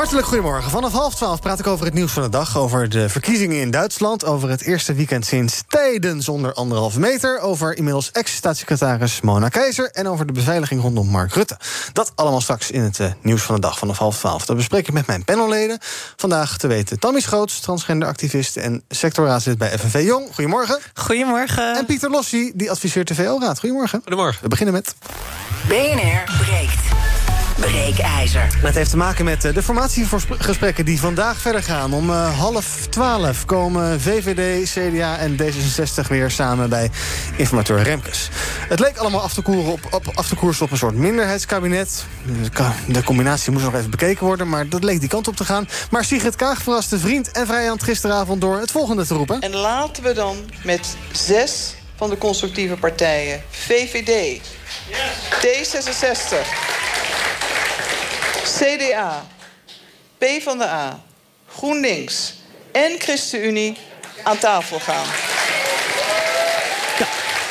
Hartelijk goedemorgen. Vanaf half twaalf praat ik over het nieuws van de dag. Over de verkiezingen in Duitsland. Over het eerste weekend sinds tijden zonder anderhalve meter. Over inmiddels ex-staatssecretaris Mona Keizer. En over de beveiliging rondom Mark Rutte. Dat allemaal straks in het uh, nieuws van de dag vanaf half twaalf. Dat bespreek ik met mijn panelleden. Vandaag te weten Tammy Schoots, transgenderactivist en sectorraadslid bij FNV Jong. Goedemorgen. Goedemorgen. En Pieter Lossi, die adviseert de VO-raad. Goedemorgen. Goedemorgen. We beginnen met... BNR breekt. Breekijzer. Het heeft te maken met eh, de formatiegesprekken die vandaag verder gaan. Om uh, half twaalf komen VVD, CDA en D66 weer samen bij informateur Remkes. Het leek allemaal af te, koeren op, op, af te koersen op een soort minderheidskabinet. De combinatie moest nog even bekeken worden, maar dat leek die kant op te gaan. Maar Sigrid Kaag verraste vriend en vijand gisteravond door het volgende te roepen. En laten we dan met zes van de constructieve partijen, VVD, D66... CDA, PvdA, GroenLinks. En ChristenUnie aan tafel gaan.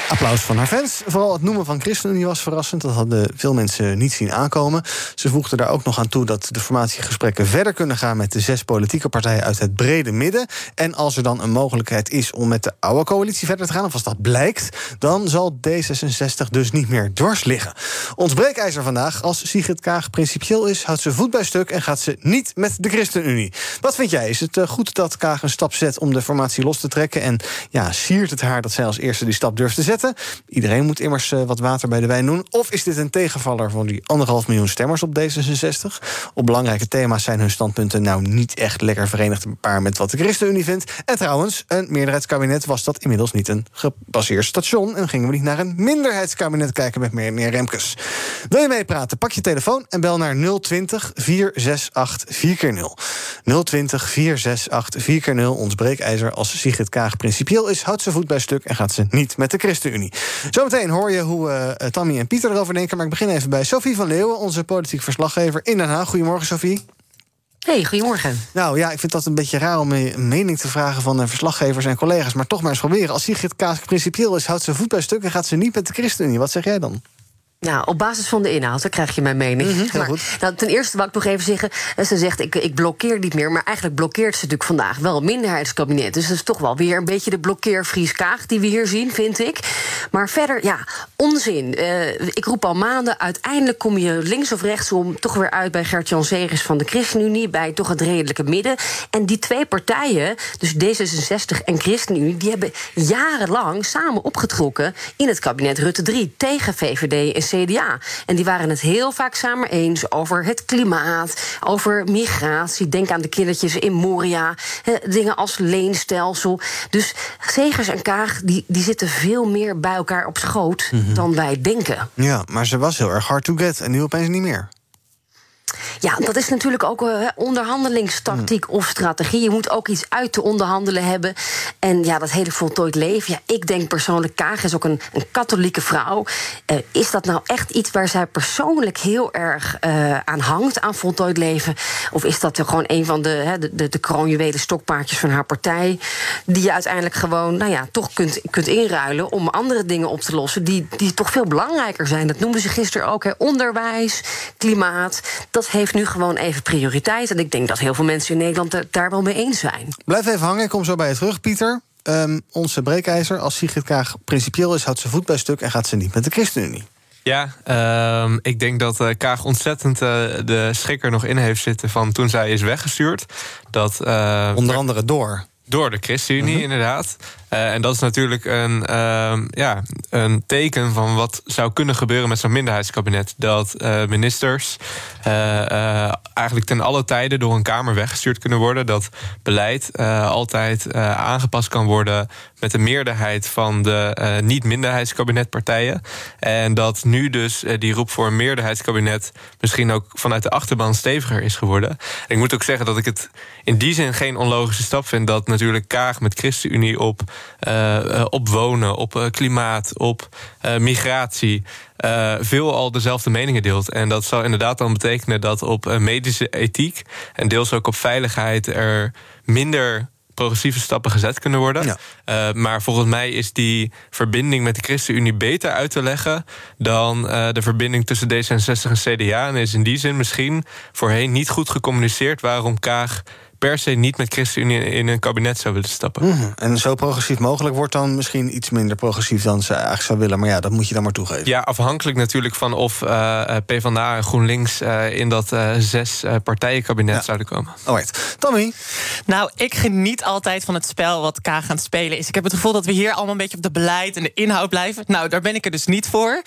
Applaus van haar fans. Vooral het noemen van ChristenUnie was verrassend. Dat hadden veel mensen niet zien aankomen. Ze voegden daar ook nog aan toe dat de formatiegesprekken verder kunnen gaan met de zes politieke partijen uit het brede midden. En als er dan een mogelijkheid is om met de oude coalitie verder te gaan, of als dat blijkt, dan zal D66 dus niet meer dwars liggen. Ons breekijzer vandaag, als Sigrid Kaag principieel is, houdt ze voet bij stuk en gaat ze niet met de ChristenUnie. Wat vind jij? Is het eh, goed dat Kaag een stap zet om de formatie los te trekken? En ja, siert het haar dat zij als eerste die stap durft te zetten? Iedereen moet immers uh, wat water bij de wijn doen. Of is dit een tegenvaller van die anderhalf miljoen stemmers op D66? Op belangrijke thema's zijn hun standpunten nou niet echt lekker verenigd paar met wat de ChristenUnie vindt. En trouwens, een meerderheidskabinet was dat inmiddels niet een gepasseerd station. En gingen we niet naar een minderheidskabinet kijken met meneer Remkes. Wil je meepraten? Pak je telefoon en bel naar 020 468 4x0. 020 468 4x0. Ons breekijzer als Sigrid Kaag principieel is, houdt ze voet bij stuk en gaat ze niet met de ChristenUnie. Zometeen hoor je hoe uh, Tammy en Pieter erover denken. Maar ik begin even bij Sophie van Leeuwen, onze politiek verslaggever in Den Haag. Goedemorgen, Sophie. Hey, goedemorgen. Nou ja, ik vind dat een beetje raar om een mening te vragen van verslaggevers en collega's. Maar toch maar eens proberen. Als Sigrid Kaag principieel is, houdt ze voet bij stuk en gaat ze niet met de ChristenUnie. Wat zeg jij dan? Nou, op basis van de inhoud, dan krijg je mijn mening. Mm -hmm, maar, nou, ten eerste wou ik nog even zeggen... ze zegt, ik, ik blokkeer niet meer... maar eigenlijk blokkeert ze natuurlijk vandaag wel een minderheidskabinet. Dus dat is toch wel weer een beetje de blokkeer Kaag die we hier zien, vind ik. Maar verder, ja, onzin. Uh, ik roep al maanden, uiteindelijk kom je links of rechtsom... toch weer uit bij Gert-Jan Segers van de ChristenUnie... bij toch het redelijke midden. En die twee partijen, dus D66 en ChristenUnie... die hebben jarenlang samen opgetrokken in het kabinet Rutte 3... tegen VVD en CDA. En die waren het heel vaak samen eens over het klimaat, over migratie. Denk aan de kindertjes in Moria. dingen als leenstelsel. Dus Segers en Kaag die, die zitten veel meer bij elkaar op schoot mm -hmm. dan wij denken. Ja, maar ze was heel erg hard to get en nu opeens niet meer. Ja, dat is natuurlijk ook uh, onderhandelingstactiek mm. of strategie. Je moet ook iets uit te onderhandelen hebben. En ja, dat hele voltooid leven. Ja, ik denk persoonlijk, Kaag is ook een, een katholieke vrouw. Uh, is dat nou echt iets waar zij persoonlijk heel erg uh, aan hangt, aan voltooid leven? Of is dat gewoon een van de, he, de, de, de kroonjuwelen stokpaardjes van haar partij? Die je uiteindelijk gewoon, nou ja, toch kunt, kunt inruilen om andere dingen op te lossen die, die toch veel belangrijker zijn. Dat noemden ze gisteren ook. Onderwijs, klimaat. Dat heeft nu gewoon even prioriteit. En ik denk dat heel veel mensen in Nederland het daar wel mee eens zijn. Blijf even hangen, ik kom zo bij je terug, Pieter. Um, onze breekijzer, als Sigrid Kaag principieel is, houdt ze voet bij stuk en gaat ze niet met de ChristenUnie. Ja, uh, ik denk dat uh, Kaag ontzettend uh, de schrik nog in heeft zitten van toen zij is weggestuurd. Dat, Onder andere door. Door de ChristenUnie, uh-huh. inderdaad. Uh, en dat is natuurlijk een, uh, ja, een teken van wat zou kunnen gebeuren met zo'n minderheidskabinet. Dat uh, ministers eigenlijk ten alle tijden door een Kamer weggestuurd kunnen worden. Dat beleid altijd aangepast kan worden met de meerderheid van de niet-minderheidskabinetpartijen. En dat nu dus die roep voor een meerderheidskabinet misschien ook vanuit de achterban steviger is geworden. En ik moet ook zeggen dat ik het in die zin geen onlogische stap vind dat natuurlijk Kaag met ChristenUnie op op wonen, op uh, klimaat, op migratie. veel al dezelfde meningen deelt. En dat zou inderdaad dan betekenen dat op medische ethiek en deels ook op veiligheid er minder progressieve stappen gezet kunnen worden. Uh, maar volgens mij is die verbinding met de ChristenUnie beter uit te leggen dan uh, de verbinding tussen D66 en CDA. En is in die zin misschien voorheen niet goed gecommuniceerd waarom Kaag per se niet met ChristenUnie in een kabinet zou willen stappen. Mm En zo progressief mogelijk wordt dan misschien iets minder progressief dan ze eigenlijk zou willen. Maar ja, dat moet je dan maar toegeven. Ja, afhankelijk natuurlijk van of uh, PvdA en GroenLinks uh, in dat uh, zes partijenkabinet ja. zouden komen. Alright. Tommy? Nou, ik geniet altijd van het spel wat Kaag aan het spelen is. Ik heb het gevoel dat we hier allemaal een beetje op de beleid en de inhoud blijven. Nou, daar ben ik er dus niet voor.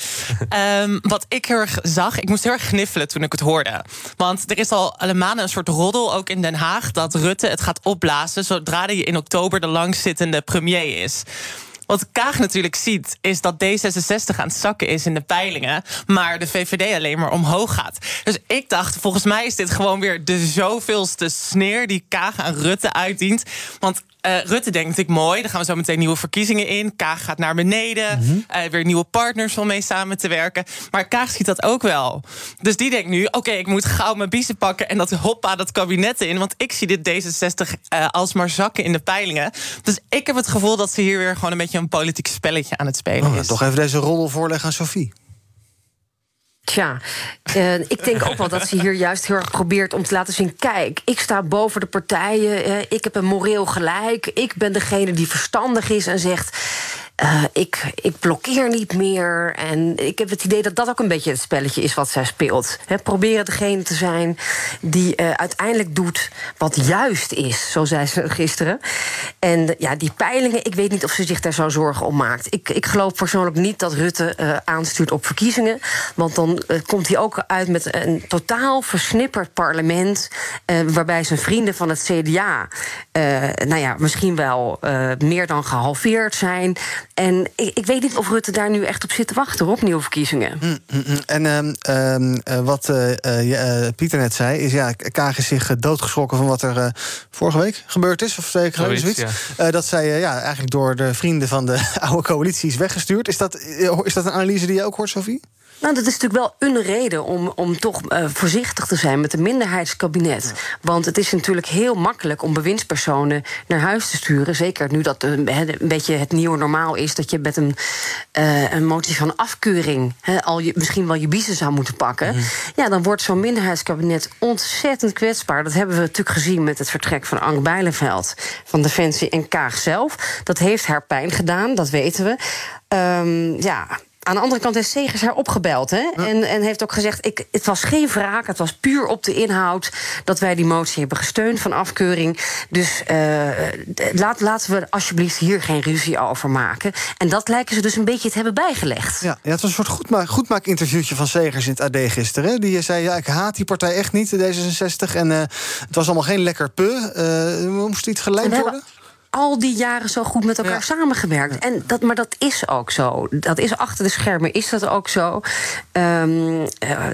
um, wat ik heel erg zag, ik moest heel erg gniffelen toen ik het hoorde. Want er is al een maanden een soort roddel ook in Den Haag dat Rutte het gaat opblazen zodra hij in oktober de langzittende premier is. Wat Kaag natuurlijk ziet, is dat D66 aan het zakken is in de peilingen, maar de VVD alleen maar omhoog gaat. Dus ik dacht, volgens mij is dit gewoon weer de zoveelste sneer die Kaag aan Rutte uitdient. Want uh, Rutte denkt natuurlijk mooi, dan gaan we zo meteen nieuwe verkiezingen in. Kaag gaat naar beneden, mm -hmm. uh, weer nieuwe partners om mee samen te werken. Maar Kaag ziet dat ook wel. Dus die denkt nu, oké, okay, ik moet gauw mijn biezen pakken... en dat hoppa dat kabinet in, want ik zie dit D66 uh, alsmaar zakken in de peilingen. Dus ik heb het gevoel dat ze hier weer gewoon een beetje een politiek spelletje aan het spelen oh, is. Toch even deze roddel voorleggen aan Sophie. Tja, uh, ik denk ook wel dat ze hier juist heel erg probeert om te laten zien... kijk, ik sta boven de partijen, uh, ik heb een moreel gelijk... ik ben degene die verstandig is en zegt... Uh, ik, ik blokkeer niet meer. En ik heb het idee dat dat ook een beetje het spelletje is wat zij speelt. Proberen degene te zijn die uh, uiteindelijk doet wat juist is, zo zei ze gisteren. En ja, die peilingen, ik weet niet of ze zich daar zo zorgen om maakt. Ik, ik geloof persoonlijk niet dat Rutte uh, aanstuurt op verkiezingen. Want dan komt hij ook uit met een totaal versnipperd parlement. waarbij zijn vrienden van het CDA, nou ja, misschien wel meer dan gehalveerd zijn. En ik, ik, weet niet of Rutte daar nu echt op zit te wachten, op nieuwe verkiezingen. Mm, mm, mm. En wat uh, Pieter net zei, is ja, Kaag is zich doodgeschrokken van wat er vorige week gebeurd is, of twee weken geleden, zoiets. Ja. dat zij ja, eigenlijk door de vrienden van de oude coalitie is weggestuurd. Is dat, is dat een analyse die je ook hoort, Sophie? Nou, dat is natuurlijk wel een reden om, om toch uh, voorzichtig te zijn met een minderheidskabinet. Ja. Want het is natuurlijk heel makkelijk om bewindspersonen naar huis te sturen. Zeker nu dat uh, een beetje het nieuwe normaal is dat je met een, uh, een motie van afkeuring he, al je, misschien wel je biezen zou moeten pakken. Mm. Ja, dan wordt zo'n minderheidskabinet ontzettend kwetsbaar. Dat hebben we natuurlijk gezien met het vertrek van Ank Bijleveld van Defensie en Kaag zelf. Dat heeft haar pijn gedaan, dat weten we. Um, ja, aan de andere kant heeft Segers haar opgebeld. Hè? Ja. En, en heeft ook gezegd: ik, het was geen wraak, het was puur op de inhoud dat wij die motie hebben gesteund van afkeuring. Dus uh, laat, laten we alsjeblieft hier geen ruzie over maken. En dat lijken ze dus een beetje te hebben bijgelegd. Ja, ja het was een soort goedmaak, goedmaak-interviewtje van Segers in het AD gisteren. Hè? Die zei: ja, ik haat die partij echt niet, de D66. En uh, het was allemaal geen lekker pu. Uh, moest iets gelijmd worden? Al die jaren zo goed met elkaar ja. samengewerkt. En dat, maar dat is ook zo. Dat is achter de schermen is dat ook zo. Um, uh,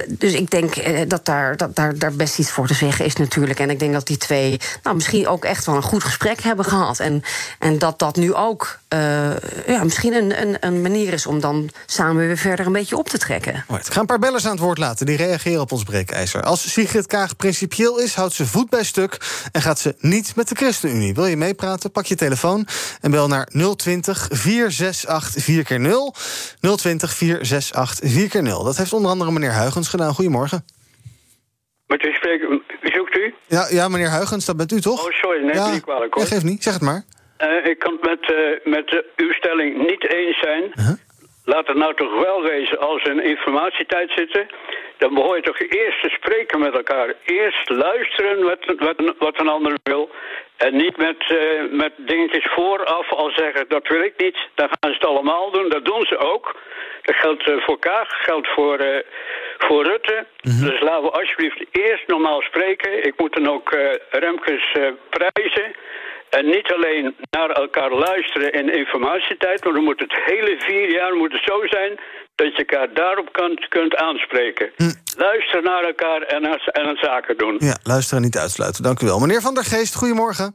dus ik denk uh, dat, daar, dat daar, daar best iets voor te zeggen is natuurlijk. En ik denk dat die twee nou, misschien ook echt wel een goed gesprek hebben gehad. En, en dat dat nu ook uh, ja, misschien een, een, een, manier is om dan samen weer verder een beetje op te trekken. Right. Ik ga een paar bellers aan het woord laten. Die reageren op ons breekijzer. Als Sigrid Kaag principieel is, houdt ze voet bij stuk... en gaat ze niet met de ChristenUnie. Wil je meepraten? Pak je telefoon en bel naar 020 468 4x0. 020 468 4x0. Dat heeft onder andere meneer Huigens gedaan. Goedemorgen. Met wie spreken? Wie zoekt u? Ja, ja, meneer Huigens, dat bent u toch? Oh, sorry, nee, ja, niet kwalijk hoor. Ja, geef niet, zeg het maar. Uh, ik kan het met, uh, met uw stelling niet eens zijn. Uh -huh. Laat het nou toch wel wezen als we in informatietijd zitten dan behoor je toch eerst te spreken met elkaar. Eerst luisteren wat, wat, wat een ander wil. En niet met, uh, met dingetjes vooraf al zeggen, dat wil ik niet. Dan gaan ze het allemaal doen. Dat doen ze ook. Dat geldt uh, voor Kaag, geldt voor, uh, voor Rutte. Mm -hmm. Dus laten we alsjeblieft eerst normaal spreken. Ik moet dan ook Remkes prijzen. En niet alleen naar elkaar luisteren in informatietijd... maar dan moet het hele vier jaar moet het zo zijn dat je elkaar daarop kunt, kunt aanspreken. Hm. Luister naar elkaar en, en het zaken doen. Ja, luisteren niet uitsluiten. Dank u wel. Meneer Van der Geest, goedemorgen.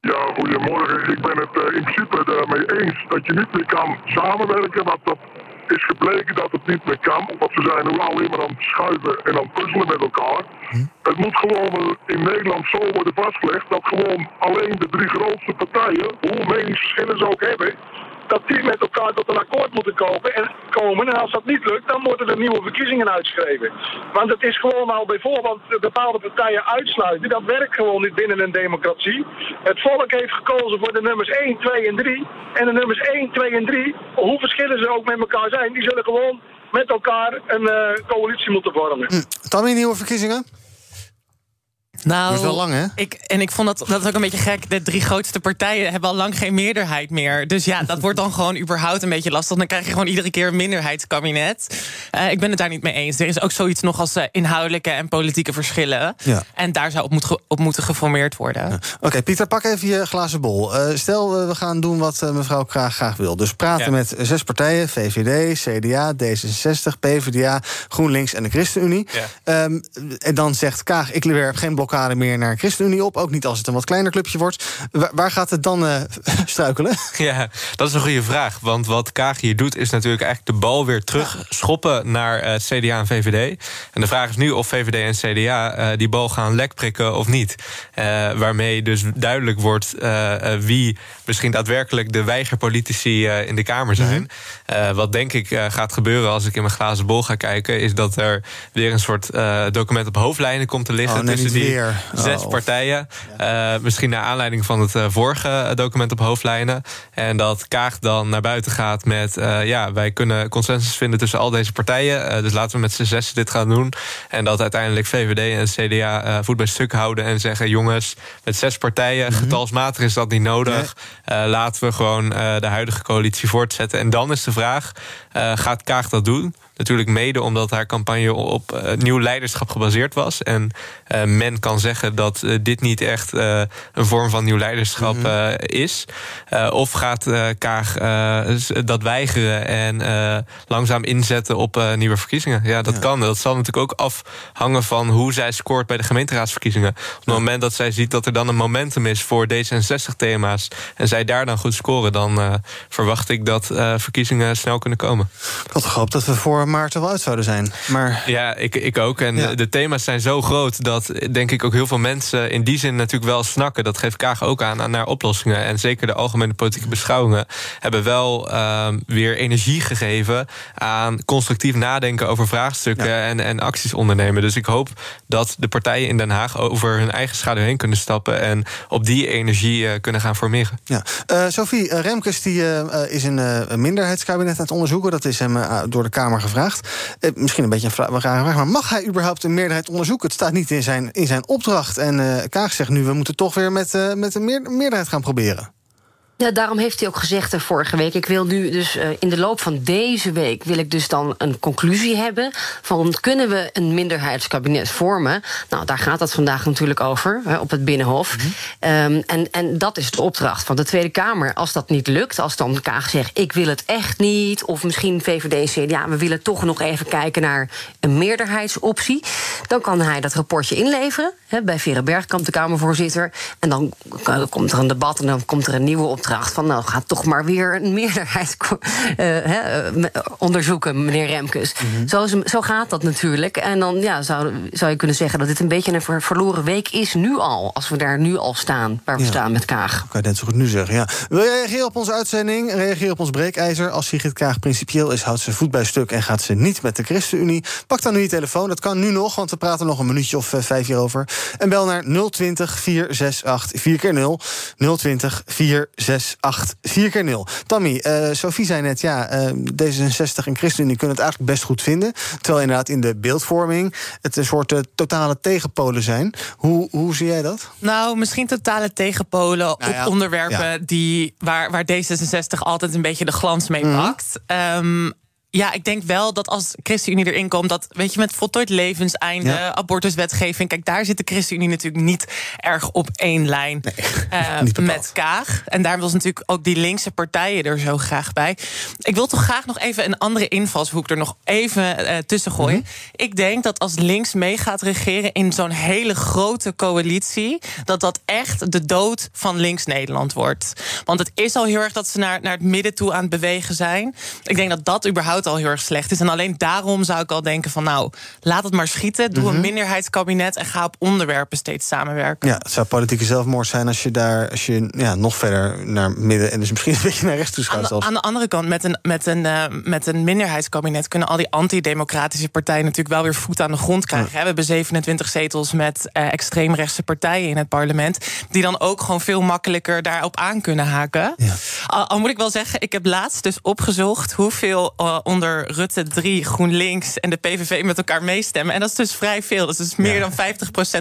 Ja, goedemorgen. Ik ben het uh, in principe daarmee eens dat je niet meer kan samenwerken. Wat op is gebleken dat het niet meer kan. Want ze zijn nu alleen maar aan het schuiven en aan het puzzelen met elkaar. Het moet gewoon in Nederland zo worden vastgelegd dat gewoon alleen de drie grootste partijen, hoe meningsverschillen ze ook hebben, dat die met elkaar tot een akkoord moeten komen en, komen. En als dat niet lukt, dan worden er nieuwe verkiezingen uitgeschreven. Want het is gewoon al bijvoorbeeld bepaalde partijen uitsluiten. Dat werkt gewoon niet binnen een democratie. Het volk heeft gekozen voor de nummers 1, 2 en 3. En de nummers 1, 2 en 3, hoe verschillen ze ook met elkaar zijn, die zullen gewoon met elkaar een uh, coalitie moeten vormen. Hm. Tammy, nieuwe verkiezingen? Nou, dat is wel lang, hè? Ik, en ik vond dat, dat ook een beetje gek. De drie grootste partijen hebben al lang geen meerderheid meer. Dus ja, dat wordt dan gewoon überhaupt een beetje lastig. Dan krijg je gewoon iedere keer een minderheidskabinet. Uh, ik ben het daar niet mee eens. Er is ook zoiets nog als uh, inhoudelijke en politieke verschillen. Ja. En daar zou op, moet, op moeten geformeerd worden. Ja. Oké, Pieter, pak even je glazen bol. Uh, stel, we gaan doen wat mevrouw Kraag graag wil. Dus praten ja. met zes partijen. VVD, CDA, D66, PvdA, GroenLinks en de ChristenUnie. Um, en dan zegt Kaag, ik werp geen blokkade meer naar ChristenUnie op. Ook niet als het een wat kleiner clubje wordt. Waar, waar gaat het dan uh, struikelen? Ja, dat is een goede vraag. Want wat Kaag hier doet, is natuurlijk eigenlijk de bal weer terug schoppen naar uh, CDA en VVD. En de vraag is nu of VVD en CDA uh, die bal gaan lek prikken of niet. waarmee dus duidelijk wordt wie misschien daadwerkelijk de weigerpolitici in de Kamer zijn. -hmm. wat denk ik gaat gebeuren als ik in mijn glazen bol ga kijken, is dat er weer een soort document op hoofdlijnen komt te liggen oh, tussen die zes Oh. partijen. Uh, misschien naar aanleiding van het uh, vorige document op hoofdlijnen. En dat Kaag dan naar buiten gaat met... Uh, ja, wij kunnen consensus vinden tussen al deze partijen. dus laten we met z'n zes dit gaan doen. En dat uiteindelijk VVD en CDA voet bij stuk houden en zeggen... jongens, met zes partijen, Mhm. getalsmatig is dat niet nodig. laten we gewoon de huidige coalitie voortzetten. En dan is de vraag, gaat Kaag dat doen? Natuurlijk mede omdat haar campagne op nieuw leiderschap gebaseerd was. En men kan zeggen dat uh, dit niet echt een vorm van nieuw leiderschap mm -hmm. is. of gaat Kaag dat weigeren en langzaam inzetten op nieuwe verkiezingen? Ja, dat ja. kan. Dat zal natuurlijk ook afhangen van hoe zij scoort bij de gemeenteraadsverkiezingen. Op het ja. moment dat zij ziet dat er dan een momentum is voor D66-thema's... en zij daar dan goed scoren, dan verwacht ik dat verkiezingen snel kunnen komen. Ik had gehoopt dat we voor maart er wel uit zouden zijn. Maar... Ja, ik, ik ook. En ja. de thema's zijn zo groot dat denk ik ook heel veel mensen in die zin natuurlijk wel snakken. Dat geeft Kaag ook aan, aan naar oplossingen. En zeker de algemene politieke beschouwingen hebben wel uh, weer energie gegeven aan constructief nadenken over vraagstukken ja. en, en acties ondernemen. Dus ik hoop dat de partijen in Den Haag over hun eigen schaduw heen kunnen stappen en op die energie uh, kunnen gaan formeren. Ja. Uh, Sophie uh, Remkes die, is een, minderheidskabinet aan het onderzoeken. Dat is hem door de Kamer gevraagd. Misschien een beetje een vraag, maar mag hij überhaupt een meerderheid onderzoeken? Het staat niet in zijn, in zijn opdracht. En uh, Kaag zegt nu, we moeten toch weer met, uh, met een meer, meerderheid gaan proberen. Ja, daarom heeft hij ook gezegd vorige week. Ik wil nu dus uh, in de loop van deze week wil ik dus dan een conclusie hebben van kunnen we een minderheidskabinet vormen? Nou, daar gaat het vandaag natuurlijk over hè, op het binnenhof. Mm -hmm. um, en, en dat is de opdracht van de Tweede Kamer. Als dat niet lukt, als dan Kaag zegt ik wil het echt niet, of misschien VVD en CDA, we willen toch nog even kijken naar een meerderheidsoptie, dan kan hij dat rapportje inleveren hè, bij Vera Bergkamp, de Kamervoorzitter, en dan komt er een debat en dan komt er een nieuwe opdracht van nou gaat toch maar weer een meerderheid uh, uh, onderzoeken, meneer Remkes. Mm -hmm. zo, zo, gaat dat natuurlijk. En dan ja, zou, zou je kunnen zeggen dat dit een beetje een ver, verloren week is nu al. Als we daar nu al staan, waar we ja. staan met Kaag. Kan je net zo goed nu zeggen, ja. Wil je reageren op onze uitzending? Reageer op ons breekijzer. Als Sigrid Kaag principieel is, houdt ze voet bij stuk... en gaat ze niet met de ChristenUnie. Pak dan nu je telefoon, dat kan nu nog... want we praten nog een minuutje of uh, vijf hierover. En bel naar 020 468 4 keer 0 020 468 4 keer 0 Tammy, uh, Sophie zei net, ja, uh, D66 en ChristenUnie kunnen het eigenlijk best goed vinden. Terwijl inderdaad in de beeldvorming het een soort uh, totale tegenpolen zijn. Hoe, hoe zie jij dat? Nou, misschien totale tegenpolen nou ja, op onderwerpen ja. die, waar, waar D66 altijd een beetje de glans mee. Mm -hmm. um, ja, ik denk wel dat als ChristenUnie erin komt, dat weet je, met voltooid levenseinde, ja. abortuswetgeving, kijk, daar zit de ChristenUnie natuurlijk niet erg op één lijn nee, uh, met Kaag. En daar was natuurlijk ook die linkse partijen er zo graag bij. Ik wil toch graag nog even een andere invalshoek er nog even uh, tussen gooien. Mm -hmm. Ik denk dat als links mee gaat regeren in zo'n hele grote coalitie, dat dat echt de dood van links Nederland wordt. Want het is al heel erg dat ze naar, naar het midden toe aan het bewegen zijn. Ik denk dat dat überhaupt al heel erg slecht is. En alleen daarom zou ik al denken van nou, laat het maar schieten. Doe Mhm. een minderheidskabinet en ga op onderwerpen steeds samenwerken. Ja, het zou politieke zelfmoord zijn als je daar als je, ja, nog verder naar midden en dus misschien een beetje naar rechts toe schuift. aan de andere kant, met een, met, een, eh, met een minderheidskabinet kunnen al die antidemocratische partijen natuurlijk wel weer voet aan de grond krijgen. We hebben 27 zetels met eh, extreemrechtse partijen in het parlement, die dan ook gewoon veel makkelijker daarop aan kunnen haken. Al, al moet ik wel zeggen, ik heb laatst dus opgezocht hoeveel eh, onder Rutte 3, GroenLinks en de PVV met elkaar meestemmen. En dat is dus vrij veel. Dat is dus meer dan 50%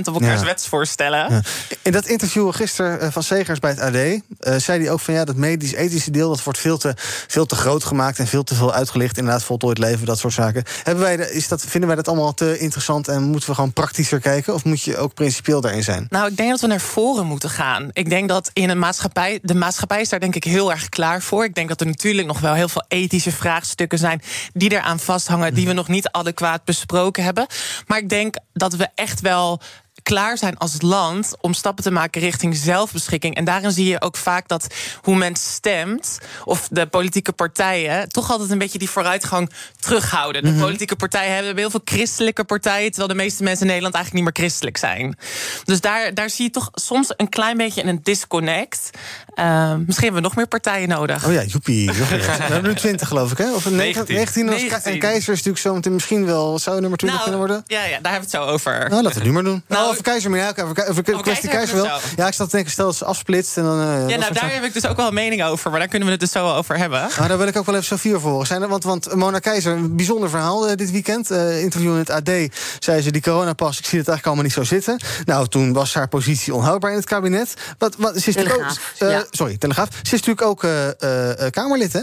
op elkaars Ja. wetsvoorstellen. Ja. In dat interview gisteren eh, van Segers bij het AD eh, zei hij ook van ja, dat medisch-ethische deel dat wordt veel te, veel te groot gemaakt en veel te veel uitgelicht. Inderdaad, voltooid leven, dat soort zaken. Hebben wij de, is dat, vinden wij dat allemaal te interessant en moeten we gewoon praktischer kijken? Of moet je ook principieel daarin zijn? Nou, ik denk dat we naar voren moeten gaan. Ik denk dat in een maatschappij. De maatschappij is daar denk ik heel erg klaar voor. Ik denk dat er natuurlijk nog wel heel veel ethische vraagstukken zijn. Die eraan vasthangen. die we nog niet adequaat besproken hebben. Maar ik denk dat we echt wel klaar zijn als land om stappen te maken richting zelfbeschikking. En daarin zie je ook vaak dat hoe men stemt, of de politieke partijen, toch altijd een beetje die vooruitgang terughouden. De Mhm. politieke partijen hebben heel veel christelijke partijen, terwijl de meeste mensen in Nederland eigenlijk niet meer christelijk zijn. Dus daar, daar zie je toch soms een klein beetje een disconnect. Eh, misschien hebben we nog meer partijen nodig. Oh ja, joepie. nog. We hebben nu 20 geloof ik, hè? Of 19? 19 was Ke- 19. en Keizer is natuurlijk zo meteen misschien wel. Zou nummer 20 kunnen worden? Ja, ja, daar hebben we het zo over. Nou, laten we het nu maar doen. Nou, over Keizer, maar ja, over, over, over kwestie Keizer wel. Ja, ik zat te denken, stel dat ze afsplitst en dan. eh, ja, nou, daar zaken. heb ik dus ook wel een mening over, maar daar kunnen we het dus zo wel over hebben. Nou, daar wil ik ook wel even Sofie over horen. Zijn er, want, want Mona Keizer, een bijzonder verhaal eh, dit weekend. Eh, interview in het AD zei ze, die coronapas, ik zie het eigenlijk allemaal niet zo zitten. Nou, toen was haar positie onhoudbaar in het kabinet. Wat, wat, ze is natuurlijk ook, Telegraaf, eh, ja. Sorry, Telegraaf. Ze is natuurlijk ook eh, eh, eh, Kamerlid, hè?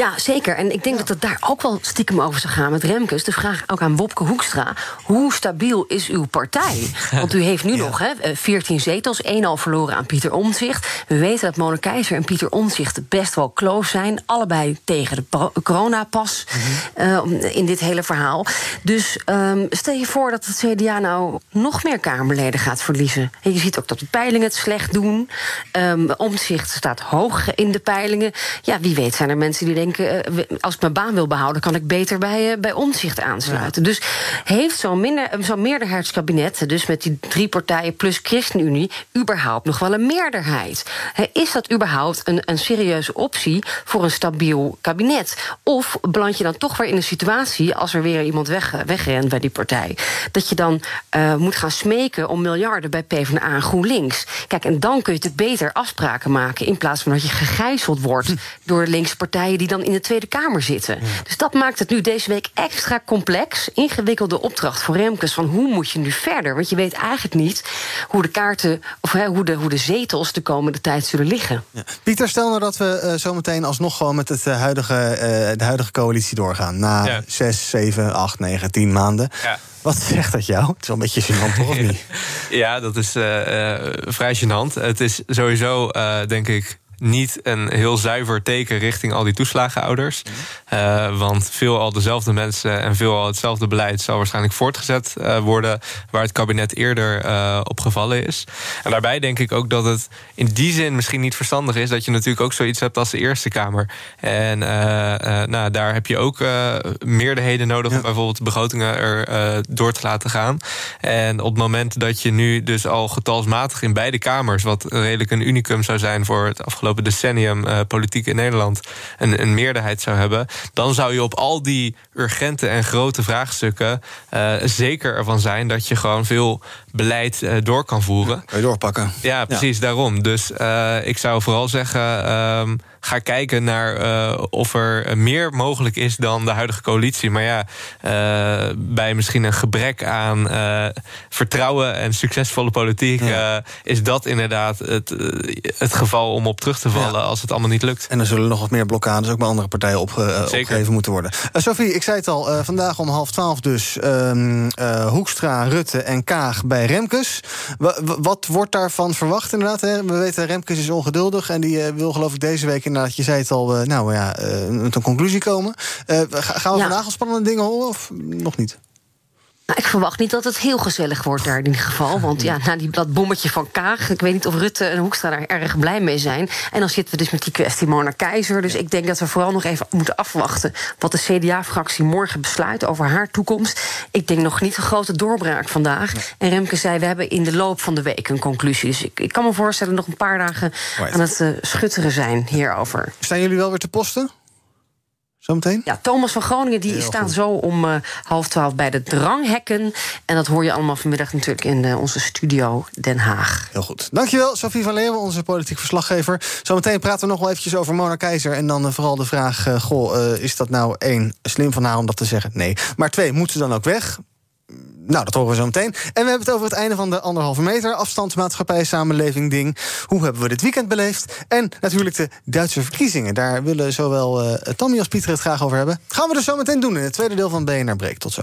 Ja, zeker. En ik denk dat het daar ook wel stiekem over zou gaan met Remkes. De vraag ook aan Wopke Hoekstra. Hoe stabiel is uw partij? Want u heeft nu nog hè, eh, 14 zetels, één al verloren aan Pieter Omtzigt. We weten dat Mona Keizer en Pieter Omtzigt best wel close zijn. Allebei tegen de pro- coronapas eh, in dit hele verhaal. Dus ehm, stel je voor dat het CDA nou nog meer Kamerleden gaat verliezen. En je ziet ook dat de peilingen het slecht doen. Ehm Omtzigt staat hoog in de peilingen. Ja, wie weet zijn er mensen die denken... eh, als ik mijn baan wil behouden... kan ik beter bij, eh, bij Omtzigt aansluiten. Dus heeft zo'n minder- eh, zo'n meerderheidskabinet... dus met die drie partijen plus ChristenUnie... überhaupt nog wel een meerderheid? Is dat überhaupt een, een serieuze optie voor een stabiel kabinet? Of beland je dan toch weer in een situatie... als er weer iemand weg, wegrent bij die partij... dat je dan moet gaan smeken om miljarden bij PvdA en GroenLinks? Kijk, en dan kun je natuurlijk beter afspraken maken... in plaats van dat je gegijzeld wordt door de linkse partijen... die dan in de Tweede Kamer zitten. Dus dat maakt het nu deze week extra complex. Ingewikkelde opdracht voor Remkes van hoe moet je nu verder? Want je weet eigenlijk niet hoe de kaarten... of hè, hoe, de, hoe de zetels de komende tijd zullen liggen. Pieter, stel nou dat we eh, zometeen alsnog gewoon met het, eh, huidige, eh, de huidige coalitie doorgaan. Na Ja. 6, 7, 8, 9, 10 maanden. Ja. Wat zegt dat jou? Het is wel een beetje gênant, toch? Of niet? Ja, dat is eh, eh, vrij gênant. Het is sowieso, eh, denk ik, niet een heel zuiver teken richting al die toeslagenouders. Eh, want veel al dezelfde mensen en veel al hetzelfde beleid zal waarschijnlijk voortgezet eh, worden waar het kabinet eerder eh, op gevallen is. En daarbij denk ik ook dat het in die zin misschien niet verstandig is dat je natuurlijk ook zoiets hebt als de Eerste Kamer. En nou, daar heb je ook meerderheden nodig om bijvoorbeeld de begrotingen er door te laten gaan. En op het moment dat je nu dus al getalsmatig in beide kamers, wat redelijk een unicum zou zijn voor het afgelopen decennium eh, politiek in Nederland, een, een meerderheid zou hebben, dan zou je op al die urgente en grote vraagstukken eh, zeker ervan zijn dat je gewoon veel beleid eh, door kan voeren. Kan je doorpakken. Ja, precies, daarom. Dus eh, ik zou vooral zeggen, ehm, ga kijken naar eh, of er meer mogelijk is dan de huidige coalitie. Maar ja, bij misschien een gebrek aan vertrouwen en succesvolle politiek... is dat inderdaad het, het geval om op terug te vallen als het allemaal niet lukt. En er zullen nog wat meer blokkades ook bij andere partijen opge- opgegeven moeten worden. Sophie, ik zei het al, vandaag om half twaalf dus ehm, eh, Hoekstra, Rutte en Kaag bij Remkes. Wa- wa- wat wordt daarvan verwacht inderdaad? Hè? We weten, Remkes is ongeduldig en die eh, wil geloof ik deze week inderdaad, je zei het al, eh, nou ja, eh, met een conclusie komen. Eh, ga- gaan we Ja. vandaag al spannende dingen horen of nog niet? Nou, ik verwacht niet dat het heel gezellig wordt daar in ieder geval. Want ja, na die, dat bommetje van Kaag... ik weet niet of Rutte en Hoekstra daar erg blij mee zijn. En dan zitten we dus met die kwestie Mona Keizer. Dus ik denk dat we vooral nog even moeten afwachten... wat de CDA-fractie morgen besluit over haar toekomst. Ik denk nog niet een grote doorbraak vandaag. En Remke zei, we hebben in de loop van de week een conclusie. Dus ik, ik kan me voorstellen nog een paar dagen aan het eh, schutteren zijn hierover. Staan jullie wel weer te posten? Zometeen? Ja, Thomas van Groningen die Heel staat goed. zo om eh, half twaalf bij de dranghekken. En dat hoor je allemaal vanmiddag natuurlijk in eh, onze studio Den Haag. Heel goed. Dankjewel, Sophie van Leeuwen, onze politiek verslaggever. Zometeen praten we nog wel eventjes over Mona Keizer. En dan eh, vooral de vraag: goh, is dat nou één, slim van haar om dat te zeggen? Nee. Maar twee, moet ze dan ook weg? Nou, dat horen we zo meteen. En we hebben het over het einde van de anderhalve meter afstandsmaatschappij samenleving ding. Hoe hebben we dit weekend beleefd? En natuurlijk de Duitse verkiezingen. Daar willen zowel eh Tammy als Pieter het graag over hebben. Gaan we dus zo meteen doen in het tweede deel van BNR Break. Tot zo.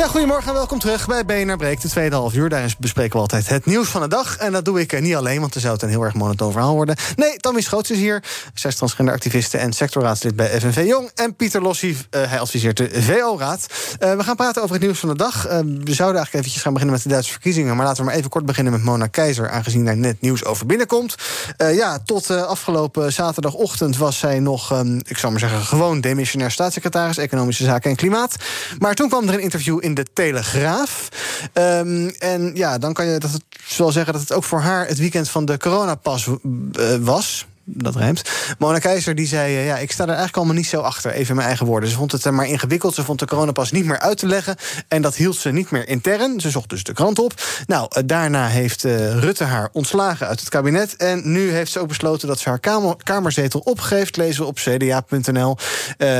Ja, goedemorgen en welkom terug bij BNR Breek, de tweede half uur. Daarin bespreken we altijd het nieuws van de dag. En dat doe ik eh, niet alleen, want dan zou het een heel erg monotoon verhaal worden. Nee, Tammy Schoots is hier. Zij is transgenderactiviste en sectorraadslid bij FNV Jong. En Pieter Lossie, eh, hij adviseert de VO-raad. Eh, we gaan praten over het nieuws van de dag. We zouden eigenlijk eventjes gaan beginnen met de Duitse verkiezingen. Maar laten we maar even kort beginnen met Mona Keizer... aangezien daar net nieuws over binnenkomt. Ja, tot afgelopen zaterdagochtend was zij nog... ehm, ik zou maar zeggen, gewoon demissionair staatssecretaris... Economische Zaken en Klimaat. Maar toen kwam er een interview in de Telegraaf. Ehm, en ja, dan kan je dat wel zeggen dat het ook voor haar het weekend van de coronapas eh, was. Dat rijmt. Mona Keizer die zei: eh, Ja, ik sta er eigenlijk allemaal niet zo achter. Even in mijn eigen woorden. Ze vond het maar ingewikkeld. Ze vond de coronapas niet meer uit te leggen. En dat hield ze niet meer intern. Ze zocht dus de krant op. Nou, eh, daarna heeft eh, Rutte haar ontslagen uit het kabinet. En nu heeft ze ook besloten dat ze haar kamer, kamerzetel opgeeft. Lezen we op cda.nl.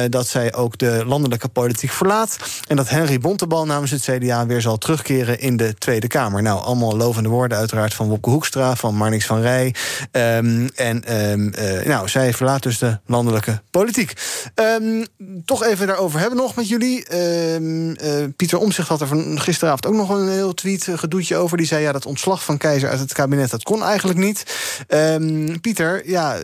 dat zij ook de landelijke politiek verlaat. En dat Henry Bontebal namens het CDA weer zal terugkeren in de Tweede Kamer. Nou, allemaal lovende woorden uiteraard van Wopke Hoekstra, van Marnix van Rij. Ehm, en ehm, eh, nou, zij verlaat dus de landelijke politiek. Ehm, toch even daarover hebben nog met jullie. Ehm, eh, Pieter Omzicht had er van gisteravond ook nog een heel tweet eh, gedoetje over. Die zei ja, dat ontslag van Keizer uit het kabinet, dat kon eigenlijk niet. Pieter, ja,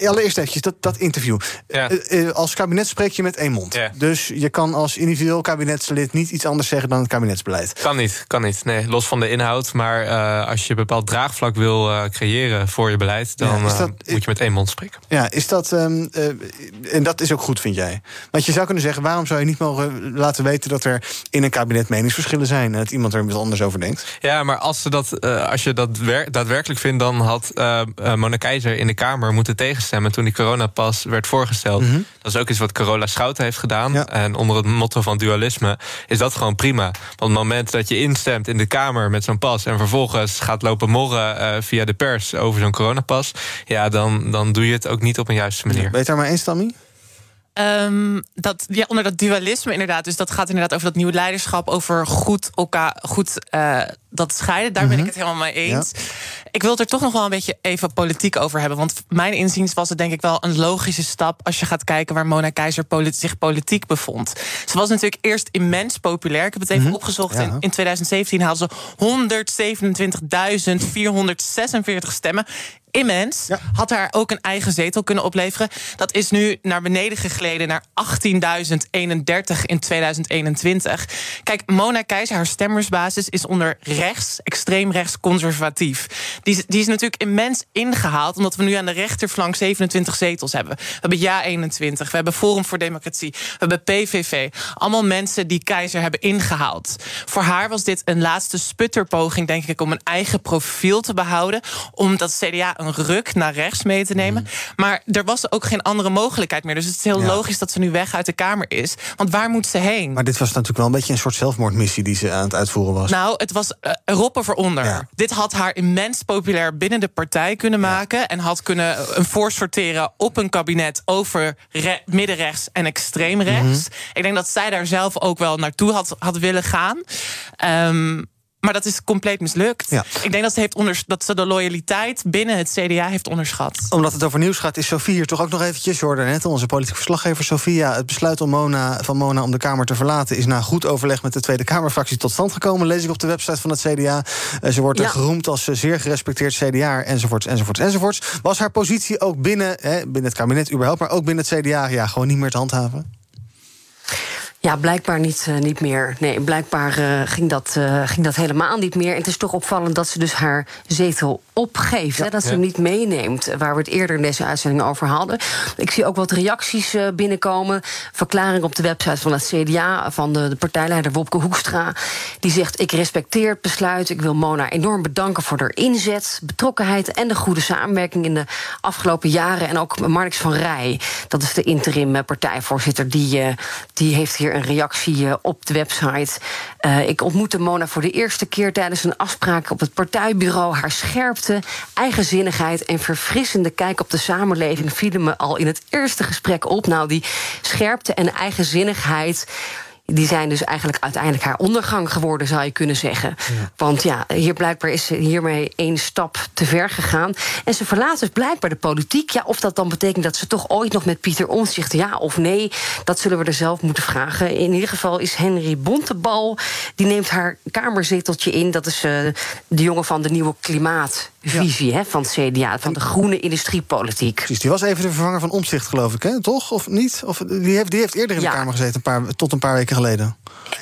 allereerst eventjes dat, dat interview. Ja. Als kabinet spreek je met één mond. Ja. Dus je kan als individueel kabinetslid niet iets anders zeggen dan het kabinetsbeleid. Kan niet, kan niet. Nee, los van de inhoud. Maar als je bepaald draagvlak wil creëren voor je beleid, dan Ja, dat- moet je met één mond spreken. Ja, is dat. ehm, eh, en dat is ook goed, vind jij? Want je zou kunnen zeggen: waarom zou je niet mogen laten weten dat er in een kabinet meningsverschillen zijn en dat iemand er wat anders over denkt? Ja, maar als, ze dat, eh, als je dat wer- daadwerkelijk vindt, dan had Mona Keizer in de Kamer moeten tegenstemmen toen die coronapas werd voorgesteld. Mhm. Dat is ook iets wat Carola Schouten heeft gedaan. Ja. En onder het motto van dualisme is dat gewoon prima. Want het moment dat je instemt in de Kamer met zo'n pas en vervolgens gaat lopen morren via de pers over zo'n coronapas, ja, dan, dan doe je het ook niet op een juiste manier. Ben je het daar maar eens, Tammy? Ehm, dat, ja, onder dat dualisme inderdaad. Dus dat gaat inderdaad over dat nieuwe leiderschap. Over goed elkaar goed eh, dat scheiden. Daar ben ik het helemaal mee eens. Ik wil het er toch nog wel een beetje even politiek over hebben. Want mijn inziens was het denk ik wel een logische stap... als je gaat kijken waar Mona Keizer polit- zich politiek bevond. Ze was natuurlijk eerst immens populair. Ik heb het even opgezocht. Ja. In, in 2017 haalde ze 127.446 stemmen. Immens. Ja. Had haar ook een eigen zetel kunnen opleveren. Dat is nu naar beneden gegleden naar 18.031 in 2021. Kijk, Mona Keizer, haar stemmersbasis is onder rechts, extreem rechts conservatief. Die is, die is natuurlijk immens ingehaald, omdat we nu aan de rechterflank 27 zetels hebben. We hebben Ja 21, we hebben Forum voor Democratie, we hebben PVV. Allemaal mensen die Keizer hebben ingehaald. Voor haar was dit een laatste sputterpoging, denk ik, om een eigen profiel te behouden. Om dat CDA een ruk naar rechts mee te nemen. Maar er was ook geen andere mogelijkheid meer. Dus het is heel Ja. logisch dat ze nu weg uit de Kamer is. Want waar moet ze heen? Maar dit was natuurlijk wel een beetje een soort zelfmoordmissie die ze aan het uitvoeren was. Nou, het was uh, roppen voor onder. Ja. Dit had haar immens populair binnen de partij kunnen maken. En had kunnen een voorsorteren op een kabinet over middenrechts en extreemrechts. Mm Ik denk dat zij daar zelf ook wel naartoe had, had willen gaan. Um, maar dat is compleet mislukt. Ja. Ik denk dat ze, heeft dat ze de loyaliteit binnen het CDA heeft onderschat. Omdat het over nieuws gaat, is Sofie hier toch ook nog eventjes. Jordan net, onze politieke verslaggever Sofia. Het besluit om Mona, van Mona om de Kamer te verlaten... is na goed overleg met de Tweede Kamerfractie tot stand gekomen. Lees ik op de website van het CDA. Uh, ze wordt er geroemd als zeer gerespecteerd CDA, enzovoorts, enzovoorts, enzovoorts. Was haar positie ook binnen, hè, binnen het kabinet überhaupt... maar ook binnen het CDA ja, gewoon niet meer te handhaven? Ja, blijkbaar niet, uh, niet meer. Nee, blijkbaar uh, ging, dat, uh, ging dat helemaal niet meer. En het is toch opvallend dat ze dus haar zetel opgeeft. Ja, hè, dat ze hem niet meeneemt, waar we het eerder in deze uitzending over hadden. Ik zie ook wat reacties binnenkomen. Verklaring op de website van het CDA van de, de, partijleider Wopke Hoekstra. Die zegt: Ik respecteer het besluit. Ik wil Mona enorm bedanken voor haar inzet, betrokkenheid en de goede samenwerking in de afgelopen jaren. En ook Marnix van Rij, dat is de interim partijvoorzitter, die, die heeft hier een reactie eh, op de website. Uh, ik ontmoette Mona voor de eerste keer tijdens een afspraak op het partijbureau. Haar scherpte, eigenzinnigheid en verfrissende kijk op de samenleving vielen me al in het eerste gesprek op. Nou, die scherpte en eigenzinnigheid die zijn dus eigenlijk uiteindelijk haar ondergang geworden, zou je kunnen zeggen. Want ja, hier blijkbaar is ze hiermee één stap te ver gegaan. En ze verlaat dus blijkbaar de politiek. Ja, of dat dan betekent dat ze toch ooit nog met Pieter Omtzigt ja of nee, dat zullen we er zelf moeten vragen. In ieder geval is Henry Bontebal, die neemt haar kamerzeteltje in. Dat is uh, de jongen van de nieuwe klimaatvisie hè, van het CDA, van de groene industriepolitiek. Precies, die was even de vervanger van Omtzigt, geloof ik, hè? toch? Of niet? Of, die, heeft, die heeft eerder in de Kamer gezeten, een paar, tot een paar weken geleden.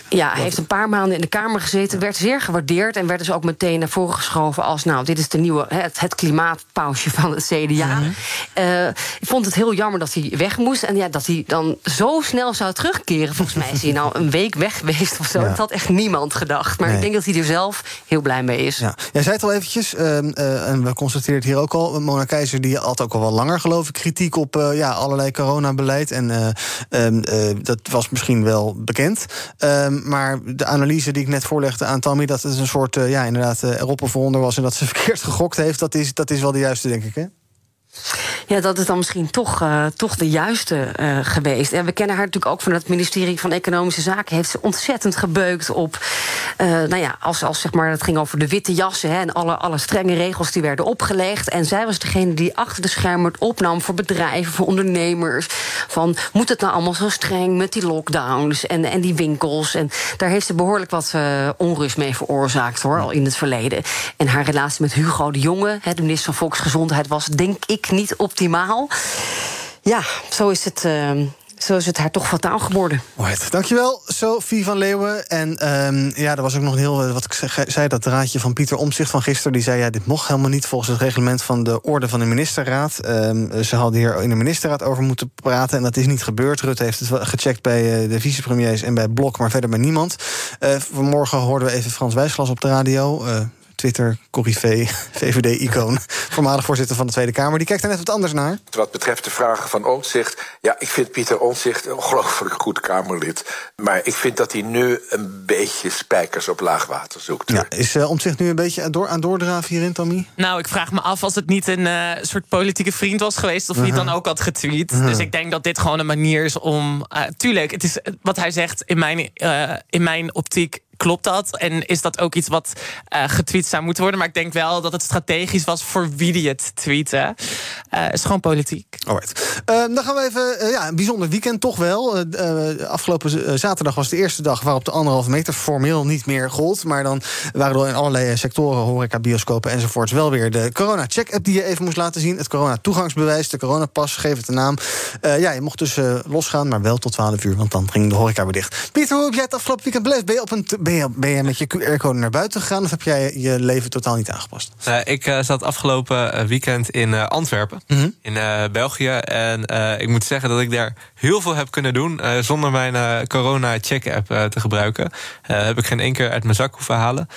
Ja, hij heeft een paar maanden in de Kamer gezeten, werd zeer gewaardeerd en werd dus ook meteen naar voren geschoven als nou, dit is de nieuwe, het, het klimaatpausje van het CDA. Mm uh, ik vond het heel jammer dat hij weg moest en ja, dat hij dan zo snel zou terugkeren. Volgens mij is hij nou een week weg geweest of zo. Ja. Dat had echt niemand gedacht. Maar nee. ik denk dat hij er zelf heel blij mee is. Ja. Jij zei het al eventjes, uh, uh, en we constateren het hier ook al, Mona Keizer die had ook al wel langer geloof ik kritiek op ja, allerlei coronabeleid. En ehm, dat was misschien wel bekend. Um, maar de analyse die ik net voorlegde aan Tammy, dat het een soort, ja, inderdaad, erop of onder was en dat ze verkeerd gegokt heeft, dat is, dat is wel de juiste, denk ik, hè? Ja, dat is dan misschien toch, uh, toch de juiste uh, geweest. En we kennen haar natuurlijk ook van het ministerie van Economische Zaken. Heeft ze ontzettend gebeukt op. Uh, nou ja, als, als zeg maar, het ging over de witte jassen hè, en alle, alle strenge regels die werden opgelegd. En zij was degene die achter de schermen het opnam voor bedrijven, voor ondernemers. Van moet het nou allemaal zo streng met die lockdowns en, en die winkels? En daar heeft ze behoorlijk wat onrust mee veroorzaakt hoor, al in het verleden. En haar relatie met Hugo de Jonge, hè, de minister van Volksgezondheid, was denk ik niet optimaal. Ja, zo is het. Uh, zo is het haar toch fataal geworden. Right. Dankjewel, Sophie van Leeuwen. En um, ja, er was ook nog heel, wat ik zei, dat raadje van Pieter Omzicht van gisteren. Die zei, ja, dit mocht helemaal niet volgens het reglement van de orde van de ministerraad. Um, ze hadden hier in de ministerraad over moeten praten. En dat is niet gebeurd. Rutte heeft het gecheckt bij uh, de vicepremiers en bij Blok, maar verder bij niemand. Uh, vanmorgen hoorden we even Frans Wijsglas op de radio. Uh, Twitter, corrivee, VVD-icoon, voormalig voorzitter van de Tweede Kamer. Die kijkt er net wat anders naar. Wat betreft de vragen van Omtzigt... ja, ik vind Pieter Omtzigt een ongelooflijk goed Kamerlid. Maar ik vind dat hij nu een beetje spijkers op laag water zoekt. Ja, is uh, Omtzigt nu een beetje aan, door, aan doordraven hierin, Tommy? Nou, ik vraag me af als het niet een uh, soort politieke vriend was geweest... of hij uh -huh. dan ook had getweet. -huh. Dus ik denk dat dit gewoon een manier is om... Uh, tuurlijk, het is wat hij zegt in mijn, in mijn optiek klopt dat? En is dat ook iets wat uh, getweet zou moeten worden? Maar ik denk wel dat het strategisch was voor wie die het tweeten. Uh, is gewoon politiek. Alright. Uh, dan gaan we even, ja, een bijzonder weekend toch wel. afgelopen zaterdag was de eerste dag waarop de anderhalve meter formeel niet meer gold. Maar dan waren er in allerlei sectoren, horeca, bioscopen enzovoorts, wel weer de corona-check-app die je even moest laten zien. Het corona-toegangsbewijs, de coronapas, geef het de naam. ja, je mocht dus losgaan, maar wel tot 12 uur, want dan ging de horeca weer dicht. Pieter, hoe heb jij het afgelopen weekend beleefd? Ben je op een ben je, ben je met je QR-code naar buiten gegaan of heb jij je leven totaal niet aangepast? Uh, ik uh, zat afgelopen weekend in uh, Antwerpen, mm -hmm. in België. En ik moet zeggen dat ik daar heel veel heb kunnen doen zonder mijn corona-check-app te gebruiken. heb ik geen één keer uit mijn zak hoeven halen.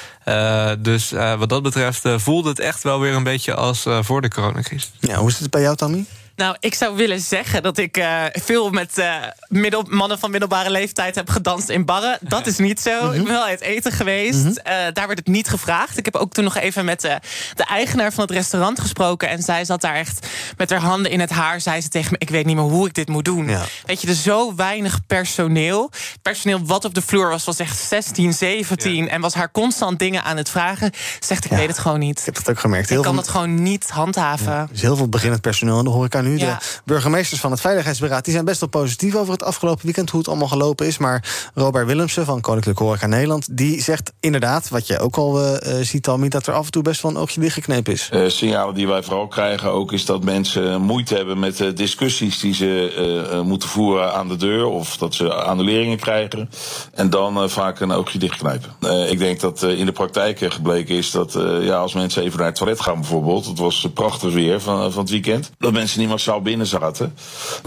dus wat dat betreft voelde het echt wel weer een beetje als voor de coronacrisis. Ja, hoe is het bij jou, Tammy? Nou, ik zou willen zeggen dat ik uh, veel met uh, middel, mannen van middelbare leeftijd heb gedanst in barren. Dat is niet zo. Ik ben wel uit eten geweest. -hmm. uh, daar werd het niet gevraagd. Ik heb ook toen nog even met de, de eigenaar van het restaurant gesproken. En zij zat daar echt met haar handen in het haar. Zei ze tegen me: Ik weet niet meer hoe ik dit moet doen. Ja. Weet je, er zo weinig personeel. Personeel wat op de vloer was, was echt 16, 17. Ja. En was haar constant dingen aan het vragen. Zegt: Ik ja. weet het gewoon niet. Ik heb het ook gemerkt. Ik kan dat gewoon niet handhaven. Er is heel veel beginnend personeel in de horeca nu. De burgemeesters van het Veiligheidsberaad die zijn best wel positief over het afgelopen weekend, hoe het allemaal gelopen is. Maar Robert Willemsen van Koninklijke Horeca Nederland, die zegt inderdaad, wat je ook al uh, ziet, al dat er af en toe best wel een oogje dichtgeknepen is. Uh, signalen die wij vooral krijgen ook is dat mensen moeite hebben met de discussies die ze uh, moeten voeren aan de deur. Of dat ze annuleringen krijgen. En dan vaak een oogje dichtknijpen. ik denk dat in de praktijk gebleken is dat ja, als mensen even naar het toilet gaan bijvoorbeeld. Het was prachtig weer van, van het weekend. Dat mensen niet massaal binnen zaten.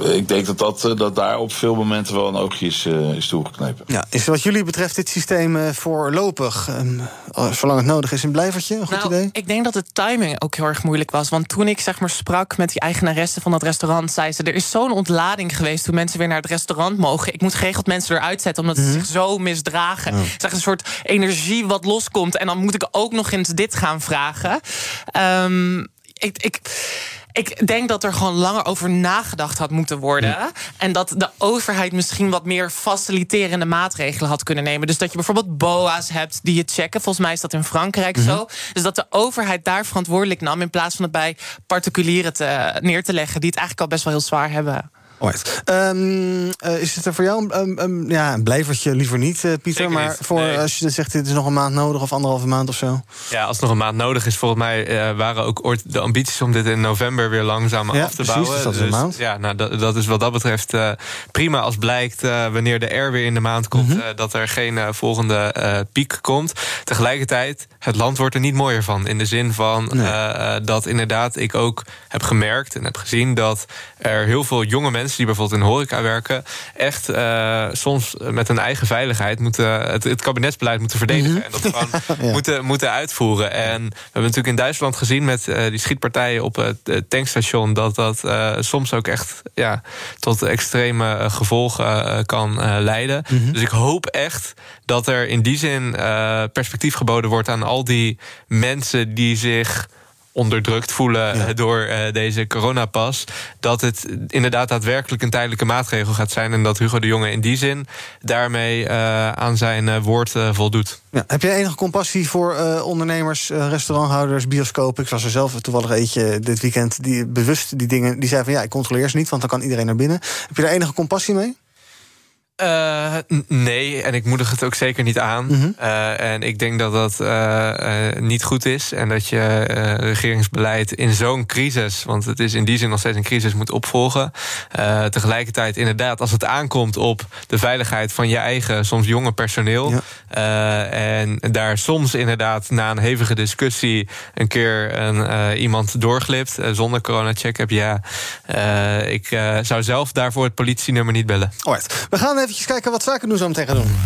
Ik denk dat, dat, dat daar op veel momenten wel een oogje is, is toegeknepen. Ja, is wat jullie betreft dit systeem voorlopig, zolang het nodig is, een blijvertje? Een goed nou, idee? Ik denk dat de timing ook heel erg moeilijk was. Want toen ik zeg maar sprak met die eigenaresse van dat restaurant, zei ze: Er is zo'n ontlading geweest toen mensen weer naar het restaurant mogen. Ik moet geregeld mensen eruit zetten omdat ze Mhm. zich zo misdragen. Oh. Zeg een soort energie wat loskomt. En dan moet ik ook nog eens dit gaan vragen. Um, ik. ik ik denk dat er gewoon langer over nagedacht had moeten worden. En dat de overheid misschien wat meer faciliterende maatregelen had kunnen nemen. Dus dat je bijvoorbeeld BOA's hebt die je checken. Volgens mij is dat in Frankrijk Mhm. zo. Dus dat de overheid daar verantwoordelijk nam. In plaats van het bij particulieren te, neer te leggen. die het eigenlijk al best wel heel zwaar hebben. Alright. Um, uh, is het er voor jou een, um, ja, een blijvertje liever niet, uh, Pieter? Zeker maar niet, voor nee. als je zegt dit is nog een maand nodig of anderhalve maand of zo? Ja, als nog een maand nodig is, volgens mij uh, waren ook ooit de ambities om dit in november weer langzaam Ja, af te precies, bouwen. dus dat is een maand. Ja, nou, dat, dat is wat dat betreft prima als blijkt wanneer de R weer in de maand komt, Mhm. dat er geen volgende piek komt. Tegelijkertijd, het land wordt er niet mooier van. In de zin van Nee. dat inderdaad ik ook heb gemerkt en heb gezien dat er heel veel jonge mensen die bijvoorbeeld in horeca werken, echt uh, soms met hun eigen veiligheid moeten het, het kabinetsbeleid moeten verdedigen. Mhm. En dat gewoon Ja. moeten, moeten uitvoeren. En we hebben natuurlijk in Duitsland gezien met uh, die schietpartijen op het tankstation, dat dat uh, soms ook echt ja, tot extreme gevolgen kan leiden. Mhm. Dus ik hoop echt dat er in die zin perspectief geboden wordt aan al die mensen die zich onderdrukt voelen Ja. eh, door eh, deze coronapas. Dat het inderdaad daadwerkelijk een tijdelijke maatregel gaat zijn. En dat Hugo de Jonge in die zin daarmee eh, aan zijn woord voldoet. Ja. Heb jij enige compassie voor ondernemers, restauranthouders, bioscopen? Ik was er zelf toevallig eentje dit weekend die bewust die dingen die zei van ja, ik controleer ze niet, want dan kan iedereen naar binnen. Heb je daar enige compassie mee? Uh, nee, en ik moedig het ook zeker niet aan. Mhm. Uh, en ik denk dat dat uh, niet goed is. En dat je regeringsbeleid in zo'n crisis, want het is in die zin nog steeds een crisis, moet opvolgen. tegelijkertijd, inderdaad, als het aankomt op de veiligheid van je eigen, soms jonge personeel. Ja. en daar soms inderdaad na een hevige discussie een keer een, iemand doorglipt zonder coronacheck heb. Ja, ik zou zelf daarvoor het politienummer niet bellen. Alright. We gaan even kijken wat zaken doen zo meteen gaan doen.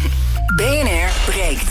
BNR breekt.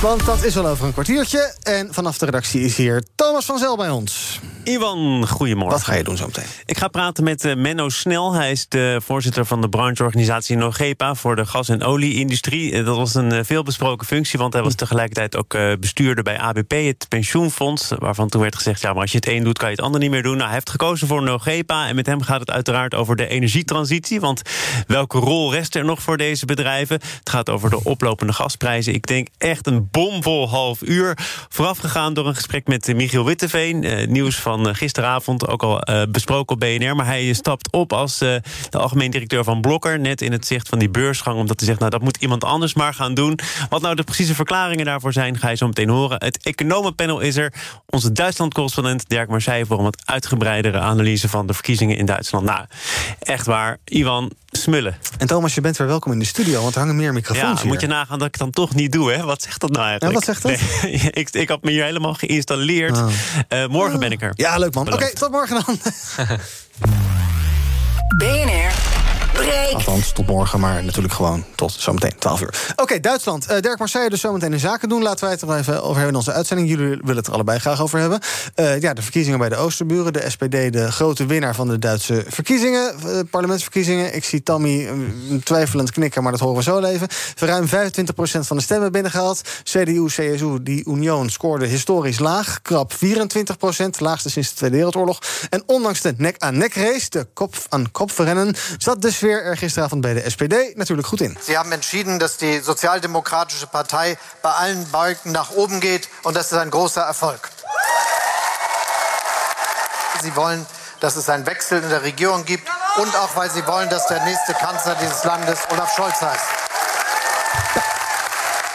Want dat is wel over een kwartiertje. En vanaf de redactie is hier Thomas van Zel bij ons. Iwan, goedemorgen. Wat ga je doen zo meteen? Ik ga praten met uh, Menno Snel. Hij is de voorzitter van de brancheorganisatie Nogepa voor de gas- en olieindustrie. Uh, dat was een uh, veelbesproken functie, want hij was tegelijkertijd ook bestuurder bij ABP, het pensioenfonds. Waarvan toen werd gezegd: ja, maar als je het een doet, kan je het ander niet meer doen. Nou, hij heeft gekozen voor Nogepa. En met hem gaat het uiteraard over de energietransitie. Want welke rol rest er nog voor deze bedrijven? Het gaat over de oplopende gasprijzen. Ik denk echt een bomvol half uur. Voorafgegaan door een gesprek met Michiel Witteveen. nieuws van van gisteravond, ook al besproken op BNR. Maar hij stapt op als de algemeen directeur van Blokker. Net in het zicht van die beursgang. Omdat hij zegt, nou dat moet iemand anders maar gaan doen. Wat nou de precieze verklaringen daarvoor zijn, ga je zo meteen horen. Het economenpanel is er. Onze Duitsland-correspondent Dirk Marseille... voor een wat uitgebreidere analyse van de verkiezingen in Duitsland. Nou, echt waar. Ivan, smullen. En Thomas, je bent weer welkom in de studio, want er hangen meer microfoons ja, hier. moet je nagaan dat ik het dan toch niet doe, hè? Wat zegt dat nou eigenlijk? Ja, wat zegt dat? Nee, ik, ik had me hier helemaal geïnstalleerd. Oh. Uh, morgen ben ik er. Ja, leuk man. Oké, okay, tot morgen dan. BNR breekt. Althans, tot morgen, maar natuurlijk gewoon tot zometeen 12 uur. Oké, Duitsland. Uh, Dirk Marseille dus zometeen in zaken doen. Laten wij het er even over hebben in onze uitzending. Jullie willen het er allebei graag over hebben. Uh, ja, de verkiezingen bij de Oosterburen. De SPD, de grote winnaar van de Duitse verkiezingen. Uh, parlementsverkiezingen. Ik zie Tammy twijfelend knikken, maar dat horen we zo even. Ruim 25% van de stemmen binnengehaald. CDU, CSU, die Union scoorde historisch laag. Krap 24%, laagste sinds de Tweede Wereldoorlog. En ondanks de nek-aan-nek race, de kop-aan-kop-rennen... zat de sfeer er gisteravond bij de SPD natuurlijk goed in. Ze hebben entschieden dat die Sozialdemokratische Partei bij allen Balken naar oben geht. En dat is een großer Erfolg. Sie wollen, dass es einen Wechsel in der Regierung gibt und auch, weil sie wollen, dass der nächste Kanzler dieses Landes Olaf Scholz heißt.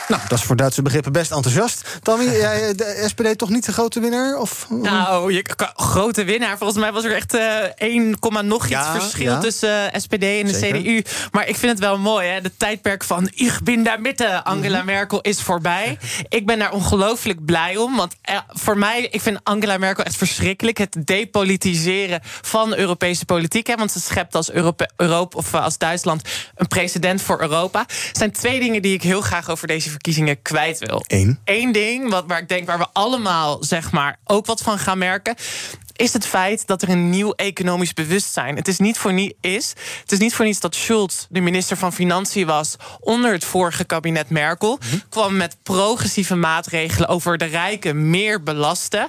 Nou, dat is voor Duitse begrippen best enthousiast. Tammy, jij, de SPD toch niet de grote winnaar? Of? Nou, je, grote winnaar. Volgens mij was er echt uh, 1, nog iets ja, verschil ja. tussen uh, SPD en de Zeker. CDU. Maar ik vind het wel mooi, hè? De tijdperk van ik ben daar mitte Angela mm -hmm. Merkel is voorbij. ik ben daar ongelooflijk blij om. Want uh, voor mij, ik vind Angela Merkel echt verschrikkelijk. Het depolitiseren van Europese politiek. Hè? Want ze schept als Europa, Europa of als Duitsland een precedent voor Europa. Er zijn twee dingen die ik heel graag over deze verkiezingen kwijt wil. Eén. Eén ding wat, waar ik denk waar we allemaal zeg maar ook wat van gaan merken is het feit dat er een nieuw economisch bewustzijn. Het is niet voor, niet, is, het is niet voor niets dat Schulz de minister van Financiën was onder het vorige kabinet Merkel. Mm -hmm. Kwam met progressieve maatregelen over de rijken meer belasten.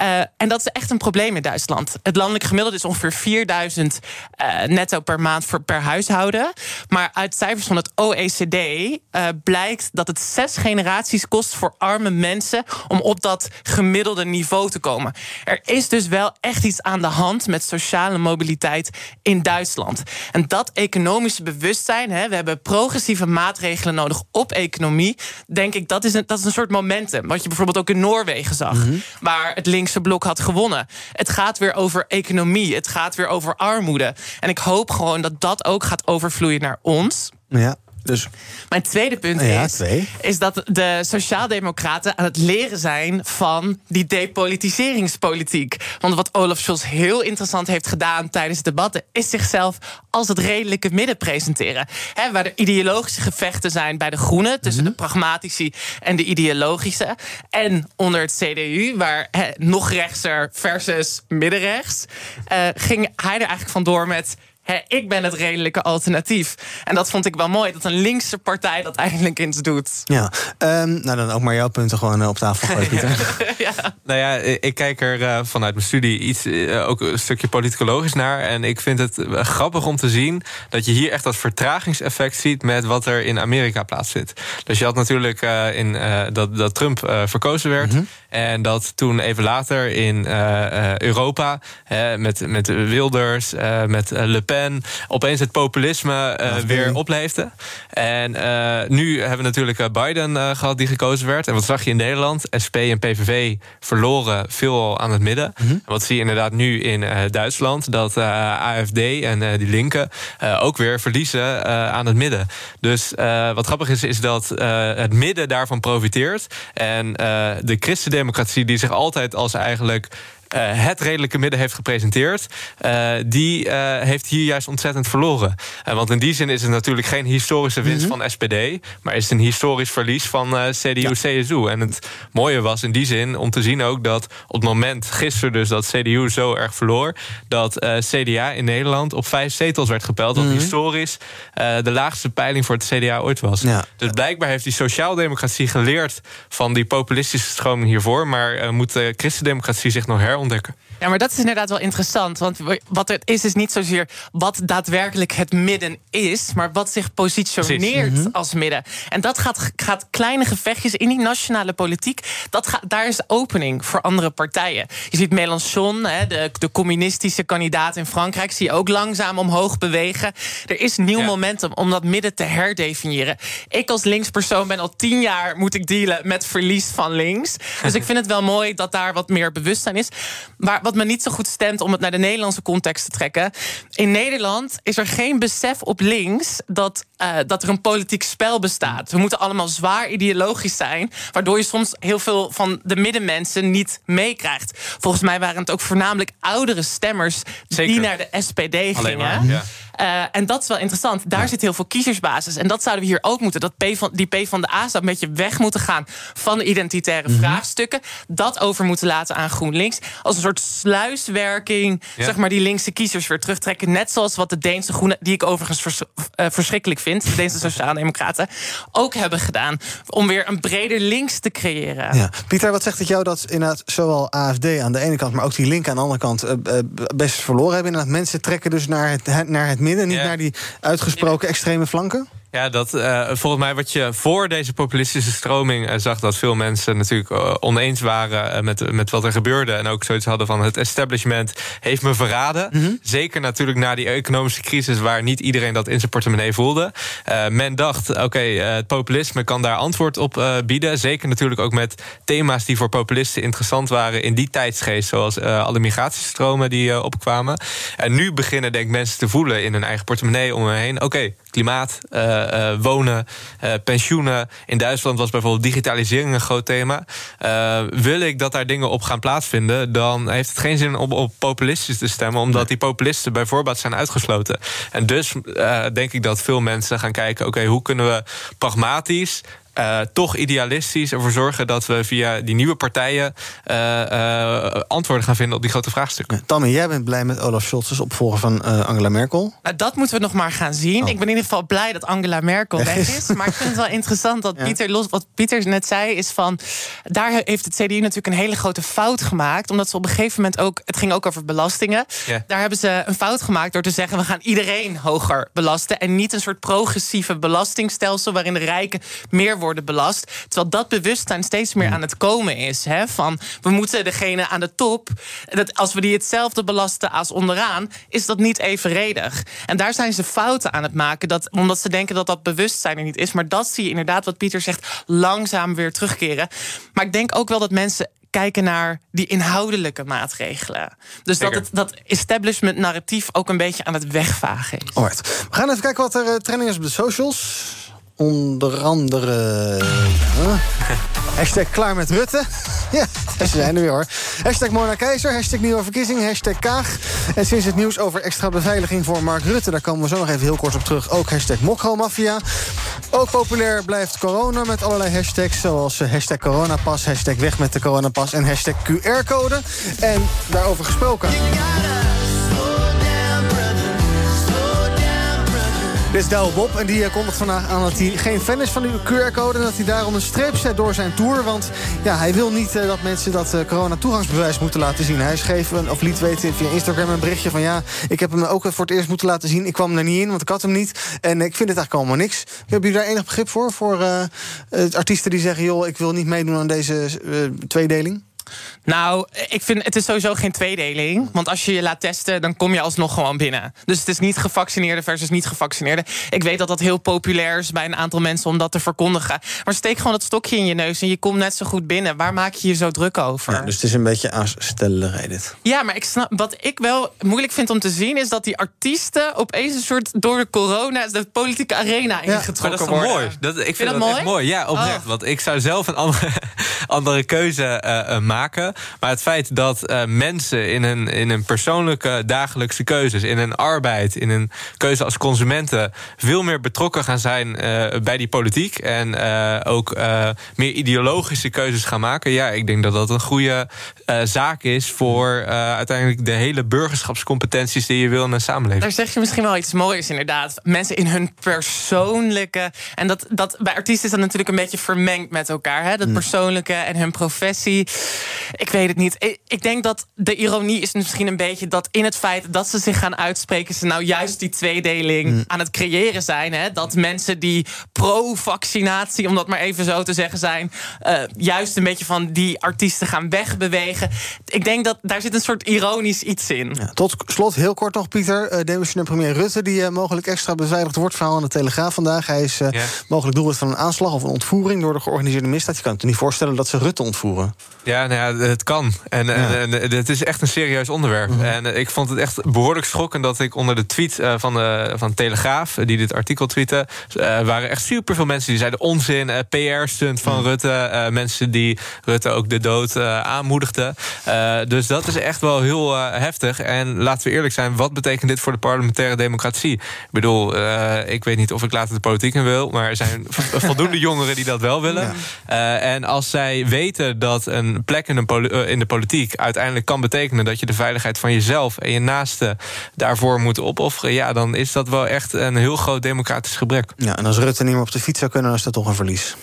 Uh, en dat is echt een probleem in Duitsland. Het landelijk gemiddelde is ongeveer 4000 uh, netto per maand voor, per huishouden. Maar uit cijfers van het OECD uh, blijkt dat het zes generaties kost voor arme mensen om op dat gemiddelde niveau te komen. Er is dus wel echt iets aan de hand met sociale mobiliteit in Duitsland. En dat economische bewustzijn, hè, we hebben progressieve maatregelen nodig op economie. Denk ik, dat is een, dat is een soort momentum. Wat je bijvoorbeeld ook in Noorwegen zag, mm -hmm. waar het linkse blok had gewonnen. Het gaat weer over economie, het gaat weer over armoede. En ik hoop gewoon dat dat ook gaat overvloeien naar ons. Ja. Dus... Mijn tweede punt ja, is, twee. is dat de Sociaaldemocraten aan het leren zijn van die depolitiseringspolitiek. Want wat Olaf Scholz heel interessant heeft gedaan tijdens debatten, is zichzelf als het redelijke midden presenteren. He, waar er ideologische gevechten zijn bij de Groenen, tussen mm -hmm. de pragmatici en de ideologische. En onder het CDU, waar he, nog rechtser versus middenrechts, uh, ging hij er eigenlijk vandoor met He, ik ben het redelijke alternatief. En dat vond ik wel mooi, dat een linkse partij dat eigenlijk eens doet. Ja, um, nou dan ook maar jouw punten gewoon op tafel gooien, Pieter. ja. Nou ja, ik kijk er uh, vanuit mijn studie iets, uh, ook een stukje politicologisch naar. En ik vind het grappig om te zien dat je hier echt dat vertragingseffect ziet met wat er in Amerika plaatsvindt. Dus je had natuurlijk in, dat, dat Trump verkozen werd. Mm -hmm. En dat toen even later in Europa, met, met Wilders, met Le Pen en opeens het populisme uh, weer opleefde. En nu hebben we natuurlijk Biden gehad die gekozen werd. En wat zag je in Nederland? SP en PVV verloren veel aan het midden. Mm -hmm. En wat zie je inderdaad nu in Duitsland? Dat AFD en die linken ook weer verliezen aan het midden. Dus wat grappig is, is dat het midden daarvan profiteert. En de christendemocratie die zich altijd als eigenlijk het redelijke midden heeft gepresenteerd, uh, die uh, heeft hier juist ontzettend verloren. want in die zin is het natuurlijk geen historische winst mm -hmm. van SPD, maar is het een historisch verlies van CDU-CSU. Ja. En het mooie was in die zin om te zien ook dat op het moment gisteren dus dat CDU zo erg verloor, dat CDA in Nederland op vijf zetels werd gepeld, wat mm -hmm. historisch de laagste peiling voor het CDA ooit was. Ja. Dus blijkbaar heeft die sociaaldemocratie geleerd van die populistische stroming hiervoor, maar moet de christendemocratie zich nog her ontdekken. Ja, maar dat is inderdaad wel interessant. Want wat het is, is niet zozeer wat daadwerkelijk het midden is, maar wat zich positioneert mm -hmm. als midden. En dat gaat, gaat kleine gevechtjes in die nationale politiek. Dat gaat, daar is opening voor andere partijen. Je ziet Mélenchon, hè, de, de communistische kandidaat in Frankrijk, zie je ook langzaam omhoog bewegen. Er is nieuw ja. momentum om dat midden te herdefiniëren. Ik als linkspersoon ben al tien jaar moet ik dealen met verlies van links. Dus ik vind het wel mooi dat daar wat meer bewustzijn is. Maar wat me niet zo goed stemt om het naar de Nederlandse context te trekken. In Nederland is er geen besef op links dat, uh, dat er een politiek spel bestaat. We moeten allemaal zwaar ideologisch zijn, waardoor je soms heel veel van de middenmensen niet meekrijgt. Volgens mij waren het ook voornamelijk oudere stemmers Zeker. die naar de SPD gingen. Maar, ja. Uh, en dat is wel interessant. Daar zit heel veel kiezersbasis. En dat zouden we hier ook moeten. Dat P van, die P van de A zou een beetje weg moeten gaan van de identitaire Mhm. vraagstukken. Dat over moeten laten aan GroenLinks. Als een soort sluiswerking, Ja. zeg maar, die linkse kiezers weer terugtrekken. Net zoals wat de Deense Groenen, die ik overigens vers- eh, verschrikkelijk vind, de Deense Sociaaldemocraten, ook hebben gedaan. Om weer een breder links te creëren. Ja. Pieter, wat zegt het jou dat inderdaad zowel AFD aan de ene kant, maar ook die link aan de andere kant eh, eh, best verloren hebben? Inderdaad, mensen trekken dus naar het, naar het midden, niet Ja. naar die uitgesproken extreme flanken? Ja, dat eh, volgens mij wat je voor deze populistische stroming eh, zag... dat veel mensen natuurlijk eh, oneens waren met, met wat er gebeurde... en ook zoiets hadden van het establishment heeft me verraden. Zeker natuurlijk na die economische crisis... waar niet iedereen dat in zijn portemonnee voelde. Men dacht, oké, het populisme kan daar antwoord op bieden. Zeker natuurlijk ook met thema's die voor populisten interessant waren... in die tijdsgeest, zoals alle migratiestromen die opkwamen. En nu beginnen denk ik mensen te voelen in hun eigen portemonnee om hen heen... oké, klimaat, eh, eh, wonen, eh, pensioenen. In Duitsland was bijvoorbeeld digitalisering een groot thema. Wil ik dat daar dingen op gaan plaatsvinden... dan heeft het geen zin om op populistisch te stemmen... omdat die populisten bij voorbaat zijn uitgesloten. En dus denk ik dat veel mensen gaan kijken... oké, hoe kunnen we pragmatisch... eh, toch idealistisch ervoor zorgen dat we via die nieuwe partijen eh, eh, antwoorden gaan vinden op die grote vraagstukken. Tammy, jij bent blij met Olaf Scholz als opvolger van Angela Merkel. Nou, dat moeten we nog maar gaan zien. Ik ben in ieder geval blij dat Angela Merkel Weg is. Maar ik vind het wel interessant dat Ja. Pieter los. Wat Pieter net zei, is van. Daar heeft het CDU natuurlijk een hele grote fout gemaakt. Omdat ze op een gegeven moment ook. Het ging ook over belastingen. Daar hebben ze een fout gemaakt door te zeggen: we gaan iedereen hoger belasten. En niet een soort progressieve belastingstelsel waarin de rijken meer worden belast. Terwijl dat bewustzijn steeds meer aan het komen is. Hè, van we moeten degene aan de top. Dat als we die hetzelfde belasten als onderaan, is dat niet evenredig. En daar zijn ze fouten aan het maken. Dat, omdat ze denken dat dat bewustzijn er niet is. Maar dat zie je inderdaad, wat Pieter zegt, langzaam weer terugkeren. Maar ik denk ook wel dat mensen kijken naar die inhoudelijke maatregelen. Dus dat het dat establishment narratief ook een beetje aan het wegvagen is. Alright. We gaan even kijken wat er eh, trending is op de socials. Onder andere. ja. Hashtag klaar met Rutte. Ja, ze zijn er weer hoor. Hashtag Mona Keizer, hashtag nieuwe verkiezing, hashtag Kaag. En sinds het nieuws over extra beveiliging voor Mark Rutte... daar komen we zo nog even heel kort op terug. Ook hashtag Mokromafia. Ook populair blijft corona met allerlei hashtags... zoals eh, hashtag coronapas, hashtag weg met de coronapas... en hashtag QR-code. En daarover gesproken... is Douwe Bob en die eh, kondigt vandaag aan dat hij geen fan is van die QR-code... en dat hij daarom een streep zet door zijn tour. Want ja, hij wil niet eh, dat mensen dat eh, corona-toegangsbewijs moeten laten zien. Hij schreef een, of liet weten via Instagram een berichtje van... ja, ik heb hem ook voor het eerst moeten laten zien. Ik kwam er niet in, want ik had hem niet. En ik vind het eigenlijk allemaal niks. Hebben jullie daar enig begrip voor? Voor eh, eh, artiesten die zeggen... joh, ik wil niet meedoen aan deze eh, tweedeling? Nou, ik vind het is sowieso geen tweedeling. Want als je je laat testen, dan kom je alsnog gewoon binnen. Dus het is niet gevaccineerde versus niet gevaccineerde. Ik weet dat dat heel populair is bij een aantal mensen om dat te verkondigen. Maar steek gewoon dat stokje in je neus en je komt net zo goed binnen. Waar maak je je zo druk over? Ja, dus het is een beetje aanstellerij dit. Ja, maar ik snap, wat ik wel moeilijk vind om te zien... is dat die artiesten opeens een soort door de corona... de politieke arena ingetrokken Maar dat is toch worden. mooi? Dat, ik vind, Vind dat, mooi? mooi. Ja, oprecht. Oh. Want ik zou zelf een andere, andere keuze eh, eh, maken. Maar het feit dat eh, mensen in hun, in hun persoonlijke dagelijkse keuzes... in hun arbeid, in hun keuze als consumenten... veel meer betrokken gaan zijn eh, bij die politiek... en eh, ook eh, meer ideologische keuzes gaan maken... ja, ik denk dat dat een goede eh, zaak is... voor eh, uiteindelijk de hele burgerschapscompetenties... die je wil in een samenleving. Daar zeg je misschien wel iets moois, inderdaad. Mensen in hun persoonlijke. En dat, dat bij artiesten is dat natuurlijk een beetje vermengd met elkaar. Hè? Dat Mm. persoonlijke en hun professie. Ik weet het niet. Ik, ik denk dat de ironie is misschien een beetje dat in het feit dat ze zich gaan uitspreken, ze nou juist die tweedeling aan het creëren zijn. Hè? Dat mensen die pro-vaccinatie, om dat maar even zo te zeggen, zijn, eh, juist een beetje van die artiesten gaan wegbewegen. Ik denk dat daar zit een soort ironisch iets in. Ja, tot slot, heel kort nog, Pieter. Uh, demissionair premier Rutte, die uh, mogelijk extra beveiligd wordt. Verhaal in de Telegraaf vandaag. Hij is uh, mogelijk doelwit van een aanslag of een ontvoering door de georganiseerde misdaad. Je kan het je niet voorstellen dat ze Rutte ontvoeren. Ja, nou ja, het kan. En, en, en het is echt een serieus onderwerp. Mhm. En ik vond het echt behoorlijk schokkend dat ik onder de tweet eh, van, de, van Telegraaf, eh, die dit artikel tweette, eh, waren echt superveel mensen die zeiden onzin, eh, PR-stunt van Rutte. eh, mensen die Rutte ook de dood eh, aanmoedigden. Eh, dus dat is echt wel heel eh, heftig. En laten we eerlijk zijn, wat betekent dit voor de parlementaire democratie? Ik bedoel, eh, ik weet niet of ik later de politiek in wil, maar er zijn voldoende jongeren die dat wel willen. Eh, en als zij weten dat een plek in, een poli- eh, in de politiek uiteindelijk kan betekenen dat je de veiligheid van jezelf en je naasten daarvoor moet opofferen, ja, dan is dat wel echt een heel groot democratisch gebrek. Ja, en als Rutte niet meer op de fiets zou kunnen, dan is dat toch een verlies.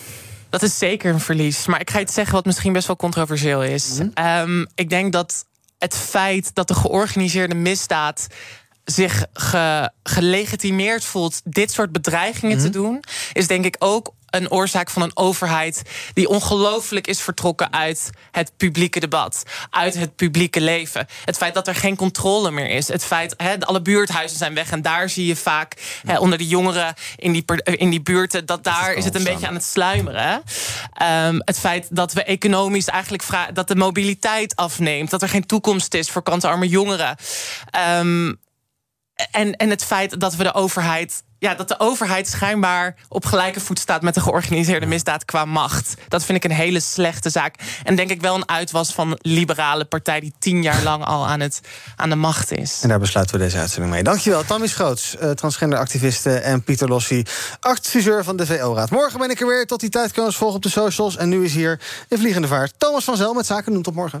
Dat is zeker een verlies. Maar ik ga iets zeggen wat misschien best wel controversieel is. Ehm, ik denk dat het feit dat de georganiseerde misdaad zich ge- gelegitimeerd voelt dit soort bedreigingen te doen, is denk ik ook een oorzaak van een overheid die ongelooflijk is vertrokken uit het publieke debat, uit het publieke leven. Het feit dat er geen controle meer is. Het feit, hè, alle buurthuizen zijn weg en daar zie je vaak onder de jongeren in die, per- in die buurten, dat daar is het een beetje aan het sluimeren. Ehm, het feit dat we economisch eigenlijk dat de mobiliteit afneemt, dat er geen toekomst is voor kantenarme jongeren. Ehm, en, en het feit dat we de overheid. Ja, dat de overheid schijnbaar op gelijke voet staat met de georganiseerde misdaad qua macht. Dat vind ik een hele slechte zaak. En denk ik wel een uitwas van een liberale partij die tien jaar lang al aan, het, aan de macht is. En daar besluiten we deze uitzending mee. Dankjewel, Tammy Schoots, eh, transgenderactiviste... en Pieter Lossi, adviseur van de VO-raad. Morgen ben ik er weer. Tot die tijd kunnen we ons volgen op de socials. En nu is hier in Vliegende Vaart Thomas van Zel met Zaken doen. Tot morgen.